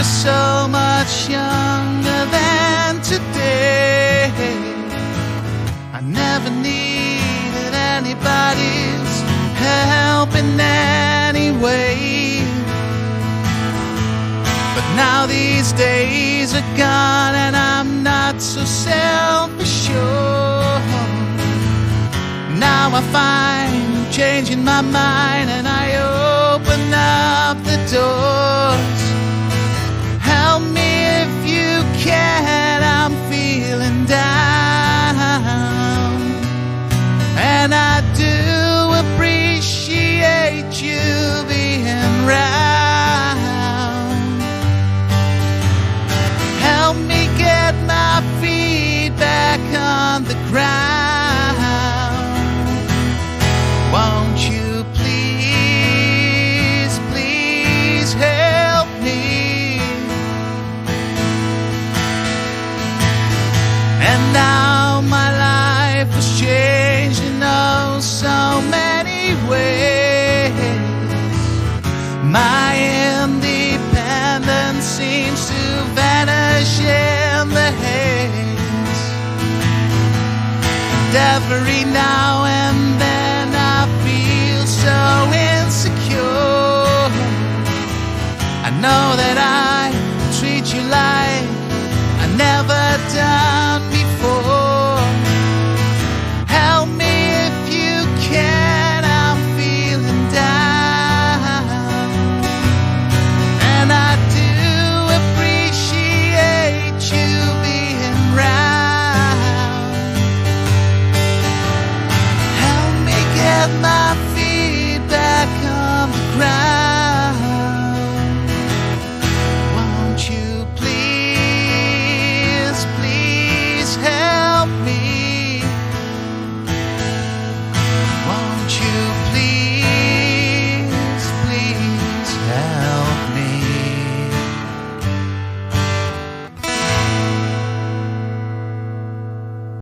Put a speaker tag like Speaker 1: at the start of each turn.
Speaker 1: Just so much younger than today. I never needed anybody's help in any way. But now these days are gone and I'm not so self-assured. Now I find I'm changing my mind and I on the ground. Won't you please, please help me? And now my life has changed in oh so many ways. My independence every now and then I feel so insecure. I know that I treat you like I never done